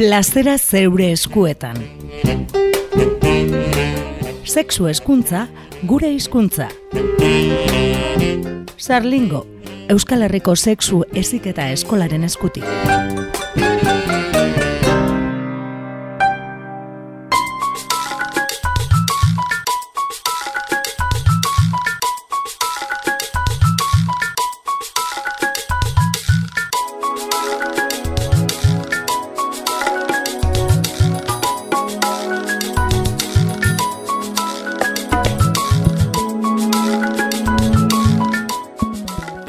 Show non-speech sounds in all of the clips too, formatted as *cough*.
plazera zeure eskuetan. Sexu eskuntza, gure hizkuntza. Sarlingo, Euskal Herriko sexu eziketa eskolaren eskutik.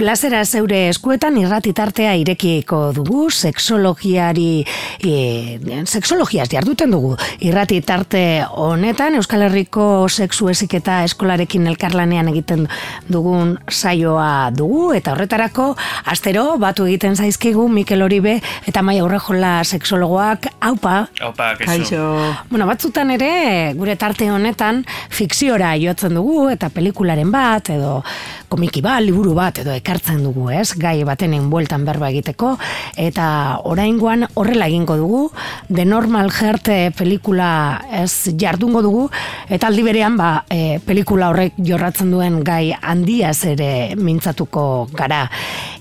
Plazera zeure eskuetan irratitartea irekiko dugu, sexologiari, e, sexologiaz jarduten dugu. Irratitarte honetan, Euskal Herriko sexu eziketa eskolarekin elkarlanean egiten dugun saioa dugu, eta horretarako, astero, batu egiten zaizkigu, Mikel Oribe, eta Maia Urrejola sexologoak, haupa. Haupa, kaixo. Bueno, batzutan ere, gure tarte honetan, fikziora jotzen dugu, eta pelikularen bat, edo komiki bat, liburu bat, edo ekartzen dugu, ez? Gai baten bueltan berba egiteko eta oraingoan horrela egingo dugu. The Normal Heart eh, pelikula ez jardungo dugu eta aldi berean ba, e, pelikula horrek jorratzen duen gai handia ere mintzatuko gara.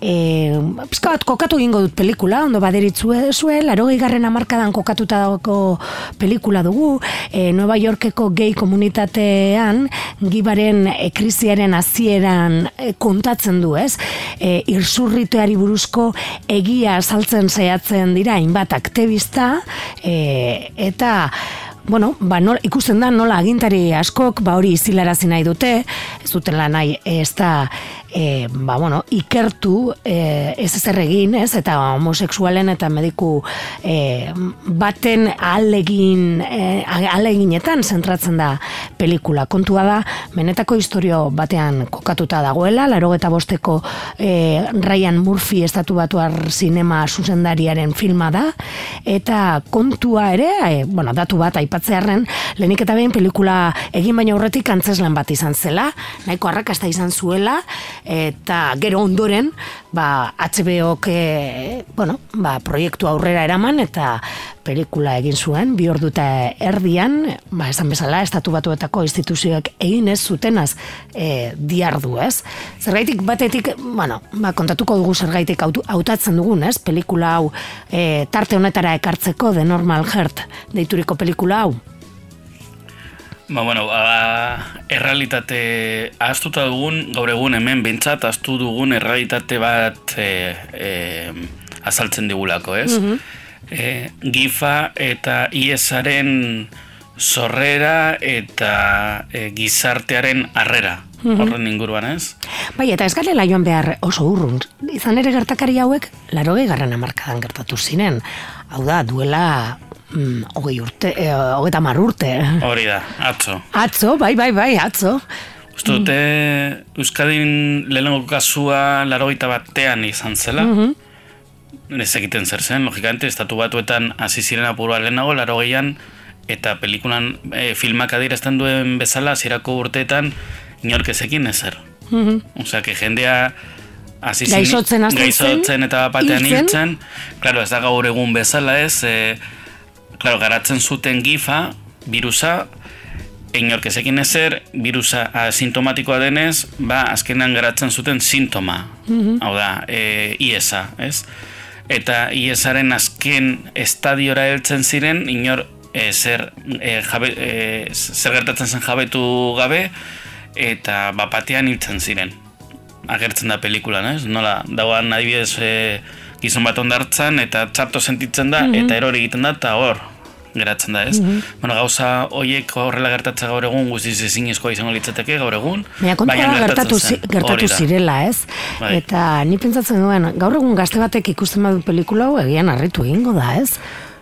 E, bat, kokatu egingo dut pelikula, ondo baderitzu zue, laro garren amarkadan kokatuta dago pelikula dugu, e, Nueva Yorkeko gay komunitatean gibaren e, krisiaren hasieran kontatzen du, ez? E, irsurriteari buruzko egia saltzen zehatzen dira hainbat aktivista e, eta bueno, ba, nola, ikusten da nola agintari askok ba hori izilarazi nahi dute, ez dutela nahi ez da e, ba, bueno, ikertu e, ez ezer egin, ez, eta homoseksualen eta mediku e, baten alegin, e, aleginetan zentratzen da pelikula. Kontua da, benetako historio batean kokatuta dagoela, laro eta bosteko e, Ryan Murphy estatu batuar sinema zuzendariaren filma da, eta kontua ere, e, bueno, datu bat aipatzearen, lehenik eta behin pelikula egin baina aurretik antzeslan bat izan zela, nahiko arrakasta izan zuela, eta gero ondoren ba HBOk e, bueno, ba, proiektu aurrera eraman eta pelikula egin zuen bi orduta erdian ba esan bezala estatu batuetako instituzioak egin ez zutenaz e, diardu, ez? Zergaitik batetik, bueno, ba, kontatuko dugu zergaitik hautatzen dugun, ez? Pelikula hau e, tarte honetara ekartzeko de Normal Heart deituriko pelikula hau. Ba, bueno, ba, errealitate ahaztuta dugun, gaur egun hemen bintzat, ahaztu dugun errealitate bat e, e, azaltzen digulako, ez? Mm gifa eta iesaren sorrera eta e, gizartearen harrera. Mm Horren inguruan, ez? Bai, eta ez garela joan behar oso urrun. Izan ere gertakari hauek, laro garran amarkadan gertatu zinen. Hau da, duela mm, hogei urte, e, hogei tamar urte. Hori da, atzo. Atzo, bai, bai, bai, atzo. Uste dute, mm. Euskadin lehenengo kasua laro batean izan zela. Mm -hmm. Ez egiten zer zen, logikamente, estatu batuetan hasi ziren apurua lehenago, laro gehian, eta pelikulan e, filmak adirazten duen bezala, zirako urteetan, inork ezekin ezer. Mm -hmm. Osea, que jendea gaizotzen, gaizotzen eta batean hiltzen. Claro, ez da gaur egun bezala ez, e, claro, garatzen zuten gifa, virusa, inorkezekin ezer, virusa asintomatikoa denez, ba, azkenean garatzen zuten sintoma. Mm Hau da, e, iesa, ez? Eta iesaren azken estadiora heltzen ziren, inor e, zer, e, jabe, e, zer gertatzen zen jabetu gabe, eta bapatean hiltzen ziren. Agertzen da pelikulan, ez? Nola, dagoan adibidez e, gizon bat ondartzan, eta txarto sentitzen da, mhm. eta erori egiten da, eta hor, geratzen da, ez? Mm Bueno, gauza hoiek horrela gertatzen gaur egun guztiz ezin izango litzateke gaur egun. Baina gertatu, gertatu zirela, ez? Bai. Eta ni pentsatzen duen, gaur egun gazte batek ikusten badu pelikula hau egian harritu egingo da, ez?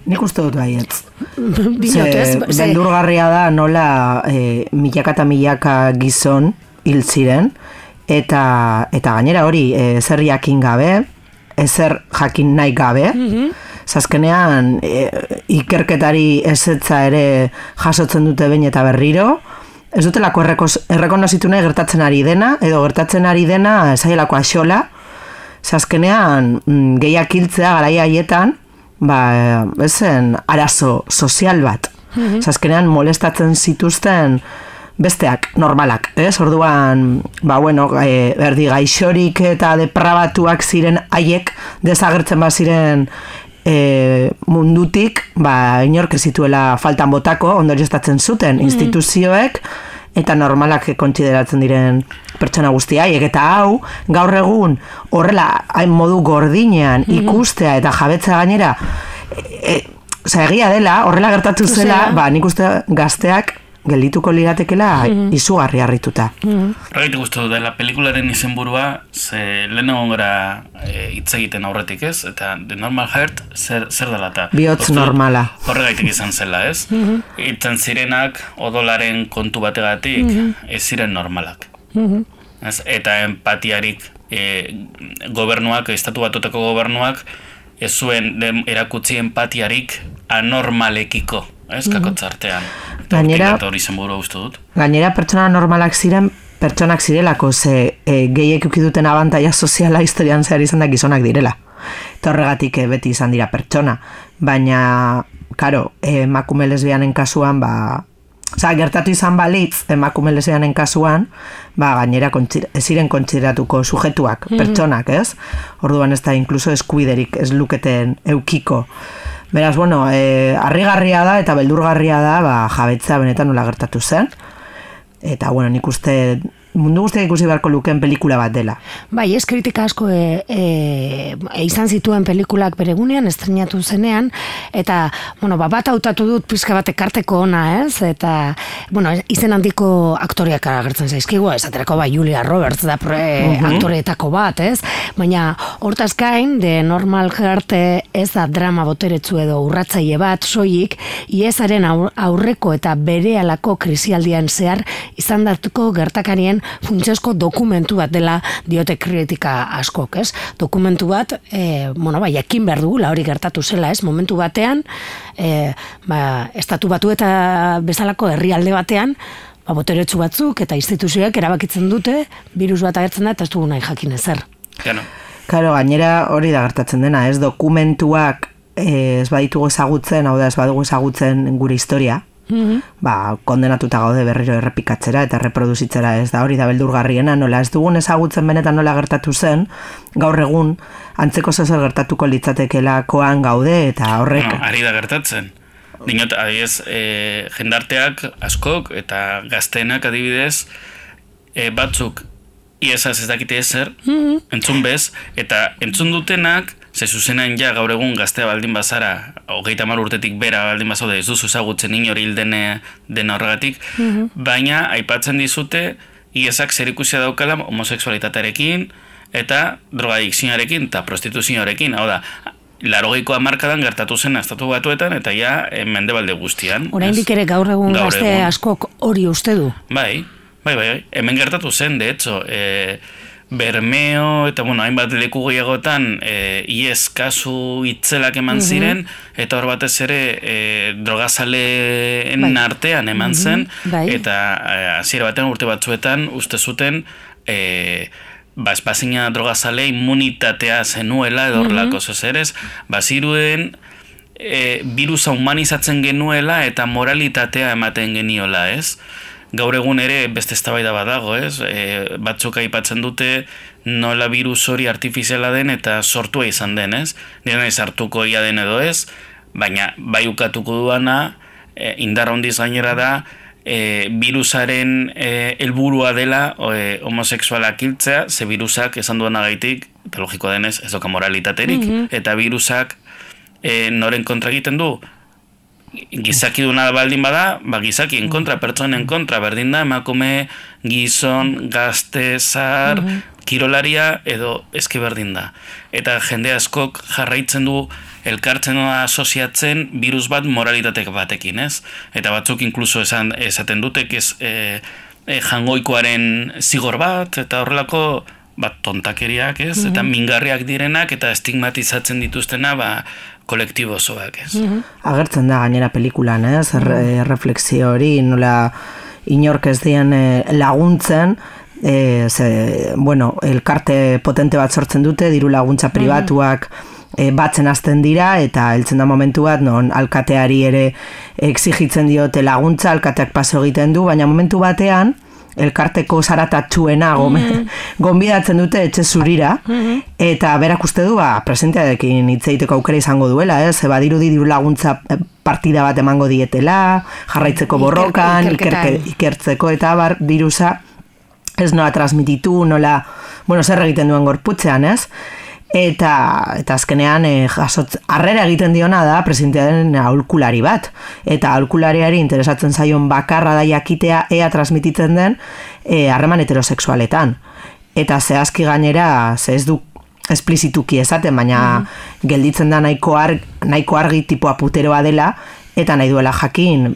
Nik uste dut baietz. *laughs* Beldurgarria da nola e, milaka eta milaka gizon hil ziren, eta, eta gainera hori e, zer jakin gabe, ezer jakin nahi gabe, mm zazkenean e, ikerketari ezetza ere jasotzen dute behin eta berriro, ez dutelako errekonozitu nahi gertatzen ari dena, edo gertatzen ari dena esaielako axola, zazkenean mm, gehiak hiltzea garaia haietan, ba, ezen arazo sozial bat. Mm Zazkenean molestatzen zituzten besteak, normalak, ez? Orduan, ba, bueno, e, berdi gaixorik eta deprabatuak ziren haiek desagertzen ba ziren e, mundutik, ba, inork zituela faltan botako, ondorioztatzen zuten mm. instituzioek, eta normalak konsideratzen diren pertsona guztiaiek eta hau gaur egun horrela hain modu gordinean mhm. ikustea eta jabetza gainera e, e, egia dela horrela gertatu zela, ba, nik uste gazteak geldituko liratekela mm izugarri harrituta. Mm -hmm. dela, pelikularen izenburua, ze lehen egon gara e, hitz egiten aurretik ez, eta The Normal Heart zer, zer dela eta... Bihotz normala. Horregaitik izan zela ez. Mm zirenak odolaren kontu bategatik mm ez ziren normalak. Mm eta empatiarik e, gobernuak, estatu batuteko gobernuak, ez zuen erakutzi empatiarik anormalekiko ez mm -hmm. Gainera, dut. gainera pertsona normalak ziren, pertsonak zirelako, ze e, gehiek ukiduten abantaia soziala historian zehar izan da gizonak direla. Eta horregatik e, beti izan dira pertsona. Baina, karo, emakume lesbianen kasuan, ba, Osa, gertatu izan balitz, emakume lesbianen kasuan, ba, gainera ez ziren kontsideratuko sujetuak, mm -hmm. pertsonak, ez? Orduan ez da, inkluso eskubiderik ez luketen eukiko. Beraz, bueno, e, arrigarria da eta beldurgarria da, ba, jabetza benetan nola gertatu zen. Eta, bueno, nik uste mundu guztiak ikusi beharko luken pelikula bat dela. Bai, ez kritika asko e, e, e, izan zituen pelikulak beregunean, estrenatu zenean, eta, bueno, ba, bat hautatu dut pizka bat ekarteko ona, ez? Eta, bueno, izen handiko aktoriak agertzen zaizkigu, ez aterako bai Julia Roberts da pre, uh aktoreetako bat, ez? Baina, hortaz gain, de normal jarte ez da drama boteretzu edo urratzaile bat, soilik, iezaren aurreko eta bere alako krisialdian zehar izan datuko gertakarien funtsesko dokumentu bat dela diote kritika askok, ez? Dokumentu bat, e, bueno, bai, ekin behar la hori gertatu zela, ez? Momentu batean, e, ba, estatu batu eta bezalako herrialde batean, ba, boteretsu batzuk eta instituzioak erabakitzen dute, virus bat agertzen da, eta ez dugu nahi jakin ezer. Claro. Karo, gainera hori da gertatzen dena, ez dokumentuak ez baditugu ezagutzen, hau da ez badugu ezagutzen gure historia, -hmm. ba, kondenatuta gaude berriro errepikatzera eta reproduzitzera ez da? Hori da beldurgarriena nola ez dugun ezagutzen benetan nola gertatu zen gaur egun antzeko zer gertatuko litzatekela koan gaude eta horrek no, ari da gertatzen. Dinot, adiez, e, jendarteak askok eta gaztenak adibidez e, batzuk iesaz ez dakite ezer, mm entzun bez, eta entzun dutenak Ze zuzenain ja gaur egun gaztea baldin bazara, hogeita mar urtetik bera baldin bazaude, ez duzu ezagutzen inori hil dene, den horregatik, mhm. baina aipatzen dizute, iesak zer ikusia daukala homoseksualitatearekin, eta drogadikzioarekin, eta prostituzioarekin, hau da, larogeiko amarkadan gertatu zen estatu batuetan, eta ja, eh, mende balde guztian. Oraindik ere gaur egun gaur gazte askok hori uste du. Bai, bai, bai, bai, hemen gertatu zen, de hecho, eh, Bermeo eta bueno, hainbat leku gehiagotan e, ies kasu itzelak eman ziren eta hor batez ere e, drogazaleen bai. artean eman zen bai. eta e, hasiera batean urte batzuetan uste zuten e, ba, espazina drogazale immunitatea zenuela edo horrelako mm -hmm. baziruen e, virusa humanizatzen genuela eta moralitatea ematen geniola, ez? Gaur egun ere beste eztabaida badago, ez? E, batzuk aipatzen dute nola virus hori artifiziala den eta sortua izan den, ez? Nire nahi sartuko ia den edo ez, baina bai ukatuko duana e, indar hondiz gainera da e, virusaren e, helburua dela e, homoseksualak hiltzea, ze virusak esan duena gaitik, eta logiko denez, ez doka moralitaterik, mhm. eta virusak e, noren kontra egiten du, gizaki duna baldin bada, ba gizakien kontra, pertsonen kontra, berdin da, emakume, gizon, gazte, zar, mhm. kirolaria, edo eski berdin da. Eta jende askok jarraitzen du elkartzen da asoziatzen virus bat moralitatek batekin, ez? Eta batzuk inkluso esan, esaten dutek ez e, e, jangoikoaren zigor bat, eta horrelako bat tontakeriak, ez? Eta mhm. mingarriak direnak eta estigmatizatzen dituztena, ba, kolektibo osoak, ez? Mm Agertzen da gainera pelikulan, ez? Mm -hmm. refleksio hori, nola inork ez dien eh, laguntzen, e, ze, bueno, elkarte potente bat sortzen dute, diru laguntza pribatuak e, batzen hasten dira eta heltzen da momentu bat non alkateari ere exigitzen diote laguntza, alkateak paso egiten du, baina momentu batean elkarteko zaratatxuena mm *laughs* gonbidatzen dute etxe zurira mm-hmm. eta berak uste du ba, presentearekin hitzeiteko aukera izango duela, ez? Eba diru diru laguntza eh, partida bat emango dietela, jarraitzeko borrokan, iker, ikertzeko eta bar, virusa ez nola transmititu, nola, bueno, zer egiten duen gorputzean, ez? Eta eta azkenean e, jasotz harrera egiten diona da presidentearen aulkulari bat eta aulkulariari interesatzen zaion bakarra da jakitea ea transmititzen den e, harreman heterosexualetan eta zehazki gainera ze ez du esplizituki esaten baina mhm. gelditzen da nahiko, arg, nahiko argi tipo puteroa dela eta nahi duela jakin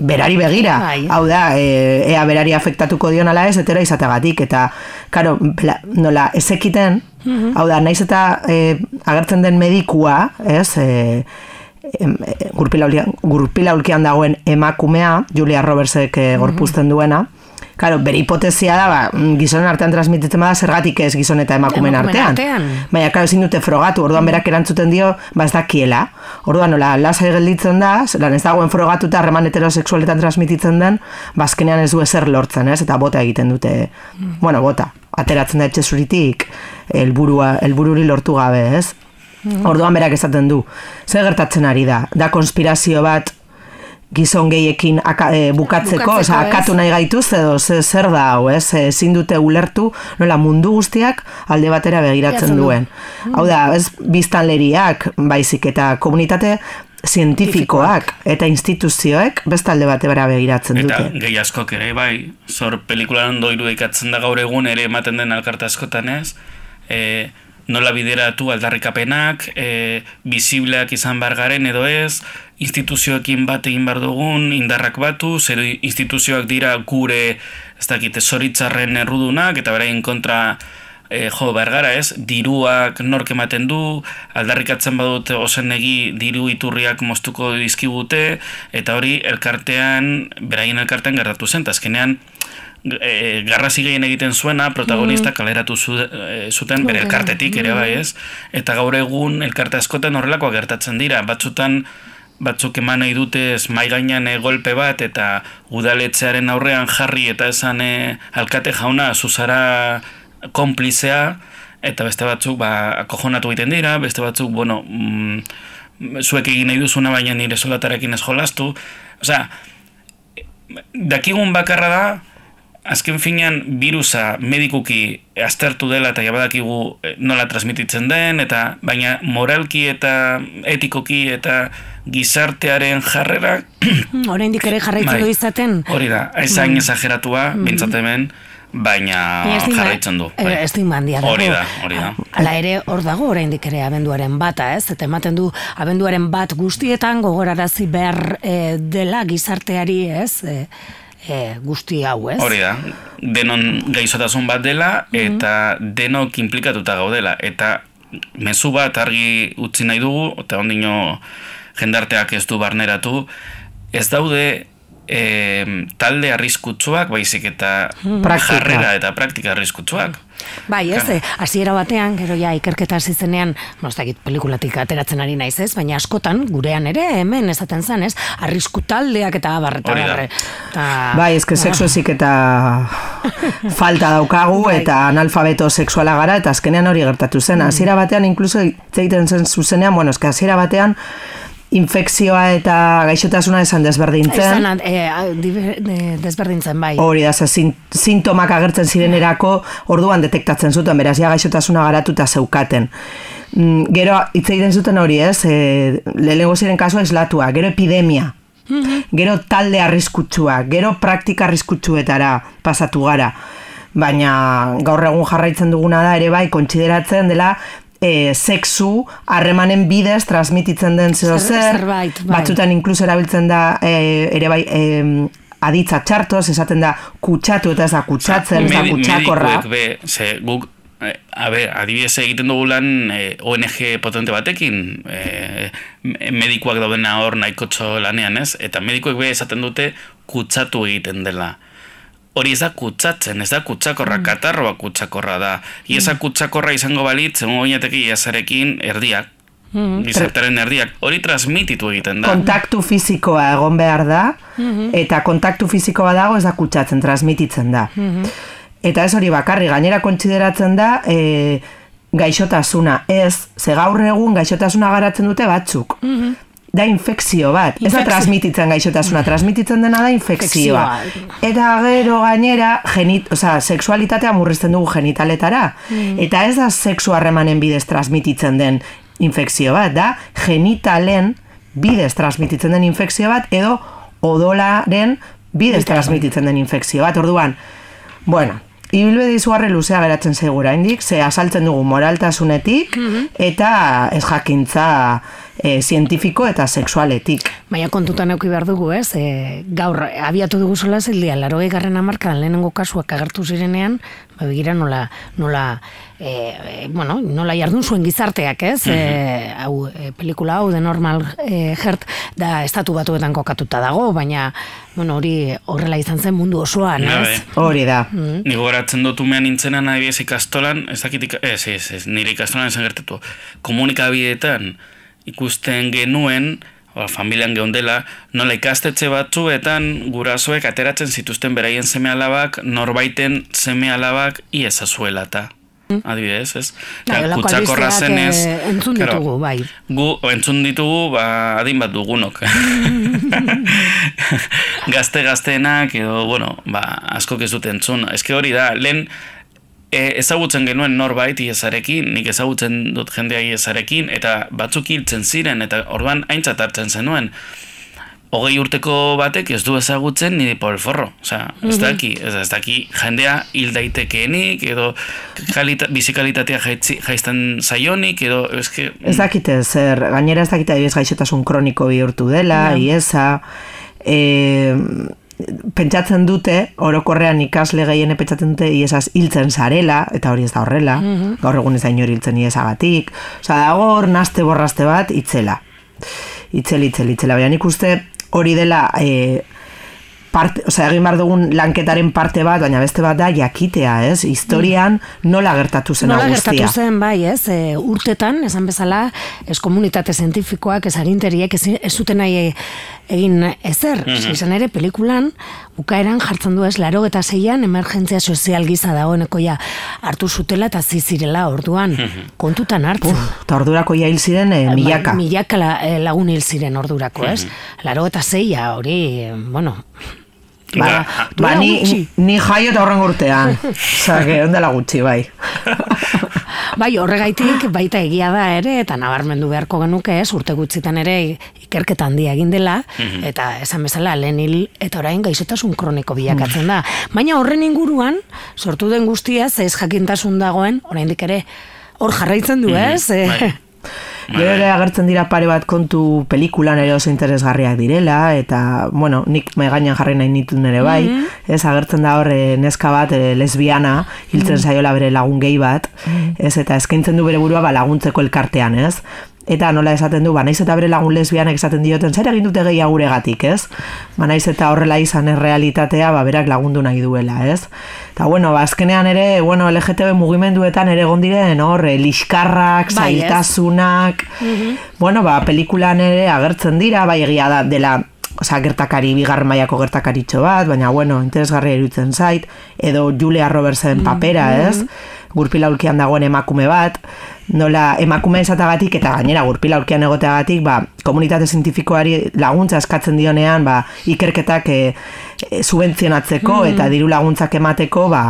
berari begira. Bai. Hau da, e, ea berari afektatuko dion ala ez, etera izatagatik. Eta, karo, nola, ezekiten, mm hau da, naiz eta e, agertzen den medikua, ez, e, gurpila ulkian dagoen emakumea, Julia Robertsek e, gorpuzten duena, Claro, bere hipotesia da, ba, gizonen artean transmititzen bada zergatik ez gizon eta emakumen artean. artean. Baina, claro, ezin dute frogatu, orduan berak erantzuten dio, ba ez dakiela. Orduan, nola, lasai gelditzen da, lan ez dagoen frogatu eta harreman heterosexualetan transmititzen den, bazkenean ba, ez du ezer lortzen, ez? Eta bota egiten dute, bueno, bota, ateratzen da etxe zuritik, elburua, elbururi lortu gabe, ez? Mm. Orduan berak esaten du, zer gertatzen ari da, da konspirazio bat gizon gehiekin e, bukatzeko, oza, akatu nahi gaituz edo zer da hau, ez? Ezin dute ulertu nola mundu guztiak alde batera begiratzen duen. Hau da, ez biztanleriak, baizik eta komunitate zientifikoak eta instituzioek beste alde batera begiratzen dute. Eta gehi askok ere, bai, zor pelikularen doiru ikatzen da gaur egun ere ematen den alkarta askotan ez, e, nola bideratu aldarrikapenak, e, bizibleak izan bargaren edo ez, instituzioekin bat egin bar dugun, indarrak batu, zer instituzioak dira gure, ez dakit, zoritzarren errudunak, eta beraien kontra e, jo bergara ez, diruak nork ematen du, aldarrikatzen badut osen egi diru iturriak moztuko dizkigute, eta hori elkartean, beraien elkartean gertatu zen, eta azkenean, e, garrazi gehien egiten zuena protagonista mm. kaleratu zu, e, zuten bere elkartetik ere bai ez? Eta gaur egun elkarte askotan horrelakoa gertatzen dira. Batzutan batzuk eman nahi dute mai gainean e, golpe bat eta udaletzearen aurrean jarri eta esan e, alkate jauna zuzara konplizea eta beste batzuk ba, kojonatu egiten dira. Beste batzuk bueno mm, zuek egin nahi duzuna baina nire solatarekin ez jolastu. Osea dakigun bakarra da azken finean virusa medikuki aztertu dela eta jabadakigu eh, nola transmititzen den, eta baina moralki eta etikoki eta gizartearen jarrera... Horein ere jarraitzen bai, du izaten. Hori da, ez hain mm. mm -hmm. baina jarraitzen du. Bai. Ez mandia Hori da, hori da. Ala ere, hor dago oraindik ere abenduaren bata, ez? Eta ematen du abenduaren bat guztietan gogorarazi behar e, dela gizarteari, ez? E, e, guzti hau, ez? Hori da, denon gaizotasun bat dela mhm. eta denok implikatuta gaudela. Eta mezu bat argi utzi nahi dugu, eta ondino jendarteak ez du barneratu, ez daude e, talde arriskutsuak, baizik eta mhm. jarrera eta praktika arriskutsuak. Bai, ez, eh, hasiera batean, gero ja ikerketa hasi zenean, mostakit pelikulatik ateratzen ari naiz, ez, baina askotan gurean ere hemen esaten zen, ez, arrisku taldeak eta barreta barre. Ta... Bai, ez sexu *laughs* ezik eta falta daukagu bai. eta analfabeto sexuala gara eta azkenean hori gertatu zen. Mm. Hasiera batean inkluso zeiten zen zuzenean, bueno, eske hasiera batean infekzioa eta gaixotasuna esan desberdintzen. Esan, e, desberdintzen, bai. Hori da, sintomak agertzen zirenerako orduan detektatzen zuten, beraz, ja gaixotasuna garatuta zeukaten. Mm, gero, hitz egiten zuten hori, ez, e, lehenengo ziren kasua eslatua, gero epidemia, mhm. gero talde arriskutsua, gero praktika arriskutsuetara pasatu gara. Baina gaur egun jarraitzen duguna da ere bai kontsideratzen dela e, sexu harremanen bidez transmititzen den zeo zer, bai. batzutan inkluso erabiltzen da e, ere bai e, aditza txartoz, esaten da kutsatu eta ez da kutsatzen, ez da kutsakorra. be, ze, guk, a ber, adibidez egiten dugu lan e, ONG potente batekin, e, medikoak daudena hor nahiko lanean ez, eta medikoek be esaten dute kutsatu egiten dela hori ez da kutsatzen, ez da kutsakorra, mm. katarroa kutsakorra da. Iesa mm. kutsakorra izango balitz, egon goinateki iesarekin erdiak, Mm -hmm. erdiak, hori transmititu egiten da. Kontaktu fizikoa egon behar da, mm eta kontaktu fizikoa dago ez da kutsatzen, transmititzen da. Mm Eta ez hori bakarri, gainera kontsideratzen da, e, gaixotasuna ez, ze gaur egun gaixotasuna garatzen dute batzuk. Mm Da infekzio bat, ez da transmititzen gaixotasuna, transmititzen dena da infekzioa. Eta gero gainera, genit, oza, seksualitatea murrizten dugu genitaletara. Mm. Eta ez da sexu harremanen bidez transmititzen den infekzio bat, da genitalen bidez transmititzen den infekzio bat, edo odolaren bidez transmititzen den infekzio bat. Orduan, bueno, Ibilbide izugarri luzea geratzen segura, indik, ze asaltzen dugu moraltasunetik mhm. eta ez jakintza e, zientifiko eta sexualetik. Baina kontutan euki behar dugu, ez? E, gaur, abiatu dugu zola zildia, laro egarren amarkadan lehenengo kasuak agertu zirenean, ba, begira nola, nola e, bueno, nola jardun zuen gizarteak, ez? E, hau, e, pelikula hau, de normal e, jert, da estatu batuetan kokatuta dago, baina, bueno, hori horrela izan zen mundu osoan, ez? Hori da. Mm. Nigo garatzen dut umean nintzena nahi ikastolan, ez dakit, ez, ez, ez, nire ikastolan esan gertetu, komunikabietan ikusten genuen, o, familian geundela, nola ikastetxe batzuetan gurasoek ateratzen zituzten beraien seme alabak, norbaiten seme alabak iezazuela eta adibidez, ez? Bai, kutsakorra zenez... Eh, entzun ditugu, bai. Gu, entzun ditugu, ba, adin bat dugunok. *laughs* Gazte-gazteenak, edo, bueno, ba, asko ez dut entzun. Ez hori da, lehen, e, ezagutzen genuen norbait iezarekin, nik ezagutzen dut jendea iezarekin, eta batzuk hiltzen ziren, eta orban aintzat hartzen zenuen hogei urteko batek ez du ezagutzen nire polforro. Osa, ez mhm. daki, ez, ez daki jendea hil daitekeenik, edo kalita, bizikalitatea jaizten zaionik, edo eske... Ez dakite, zer, gainera ez dakite ez gaixotasun kroniko bihurtu dela, yeah. iesa, e, pentsatzen dute, orokorrean ikasle gehien pentsatzen dute iesaz hiltzen zarela, eta hori ez da horrela, mm gaur egun ez da inori hiltzen iesagatik, osa, dago hor naste borraste bat, itzela. Itzel, itzel, itzela. Baina nik uste, hori dela e, parte, o sea, egin bar dugun lanketaren parte bat, baina beste bat da jakitea, ez? Historian nola gertatu zen nola guztia. Nola gertatu zen, bai, ez? E, urtetan, esan bezala, ez komunitate zientifikoak, ez aginteriek, ez, ez zuten nahi egin ezer. Mm Izan ere, pelikulan, bukaeran jartzen du ez, laro eta zeian, emergentzia sozial giza dagoeneko ja hartu zutela eta zizirela orduan, kontutan hartzen. Eta ordurako ja hil ziren eh, milaka. milaka eh, lagun hil ziren ordurako, ez? Laro eta zeia, hori, bueno, Ba, ba ni, ni eta horren urtean. Zage, ondela gutxi, bai. *laughs* bai, horregaitik baita egia da ere, eta nabarmendu beharko genuke ez, urte gutxitan ere ikerketa handia egin dela, mhm. eta esan bezala, lehen hil, eta orain gaixotasun kroniko bilakatzen da. Baina horren inguruan, sortu den guztia, ez jakintasun dagoen, oraindik ere, hor jarraitzen du, mhm. ez? Bai. *laughs* Gero ere agertzen dira pare bat kontu pelikulan ere oso interesgarriak direla, eta, bueno, nik mai gainan jarri nahi nitu nere bai, mm -hmm. ez agertzen da horre neska bat e, lesbiana, hiltzen mm -hmm. zaiola bere lagun gehi bat, mm ez, eta eskaintzen du bere burua ba, laguntzeko elkartean, ez? Eta nola esaten du, ba, naiz eta bere lagun lesbianek esaten dioten, zer egin dute gehiago guregatik, ez? Ba, naiz eta horrela izan errealitatea, ba, berak lagundu nahi duela, ez? Eta, bueno, ba, azkenean ere, bueno, LGTB mugimenduetan ere gondiren, hor, eh, liskarrak, bai, zailtasunak, mhm. bueno, ba, pelikulan ere agertzen dira, bai, egia da, dela, Osa, gertakari, bigar maiako gertakaritxo bat, baina, bueno, interesgarri erutzen zait, edo Julia Robertsen mhm. papera, ez? Gurpila ulkian dagoen emakume bat, nola emakume esatagatik eta gainera gurpila ulkian egoteagatik, ba, komunitate zientifikoari laguntza eskatzen dionean, ba, ikerketak e, e, subentzionatzeko mm. eta diru laguntzak emateko, ba,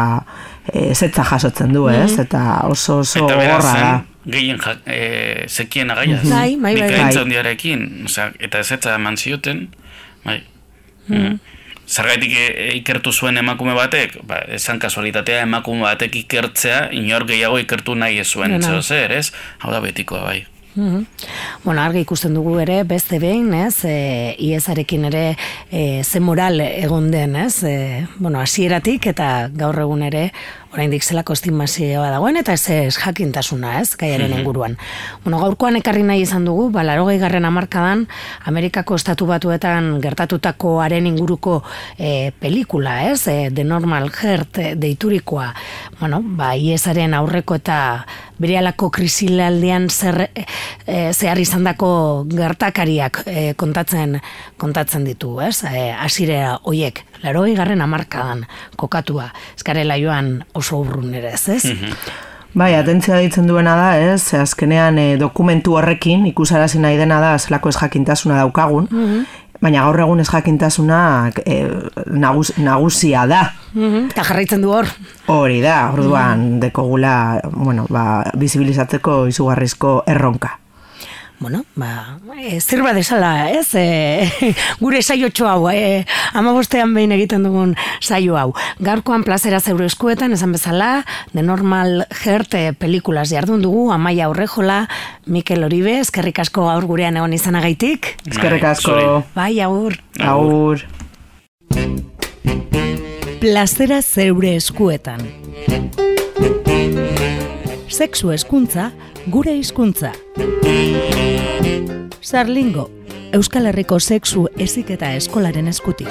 e, zetza jasotzen du, ez? Mm. Eta oso oso gorra da. Gehien ja, e, zekien agaiaz. Bai, bai, bai. bai. eta zetza eman zioten, bai. Mm. Zergaitik e, ikertu zuen emakume batek, ba, esan kasualitatea emakume batek ikertzea, inor gehiago ikertu nahi zuen, no, zer, ez? Hau da betikoa, bai. Mm Bueno, argi ikusten dugu ere, beste behin, ez, e, iezarekin ere e, ze moral egon den, ez, e, bueno, hasieratik eta gaur egun ere oraindik zelako estimazioa dagoen, eta ez ez jakintasuna, ez, gaiaren inguruan. Bueno, gaurkoan ekarri nahi izan dugu, balarogei garren amarkadan, Amerikako estatu batuetan gertatutakoaren inguruko e, pelikula, ez, e, The Normal Heart e, deiturikoa, bueno, ba, iesaren aurreko eta bere alako krisilaldian zer, e, zehar izan dako gertakariak e, kontatzen kontatzen ditu, ez? E, asirera hoiek, laro garren amarkadan kokatua, ezkarela joan oso urrun ere, ez, ez? Mhm. Bai, atentzia ditzen duena da, ez? Azkenean e, dokumentu horrekin ikusarazi nahi dena da zelako ez jakintasuna daukagun, mhm. baina gaur egun ez jakintasuna e, nagus, nagusia da. Mhm. Eta jarraitzen du hor. Hori da, orduan dekogula, bueno, ba, bizibilizatzeko izugarrizko erronka bueno, ba, e, zirba desala, ez? *laughs* E, gure saio hau, e, ama bostean behin egiten dugun saio hau. Garkoan plazera zeure eskuetan, esan bezala, de normal jerte pelikulas jardun dugu, amaia aurrejola, Mikel Oribe, eskerrik asko aur gurean egon izanagaitik. Eskerrik asko. Bai, aur. Aur. Plazera zeure eskuetan. Sexu eskuntza, gure hizkuntza. Sarlingo, Euskal Herriko sexu eziketa eskolaren eskutik.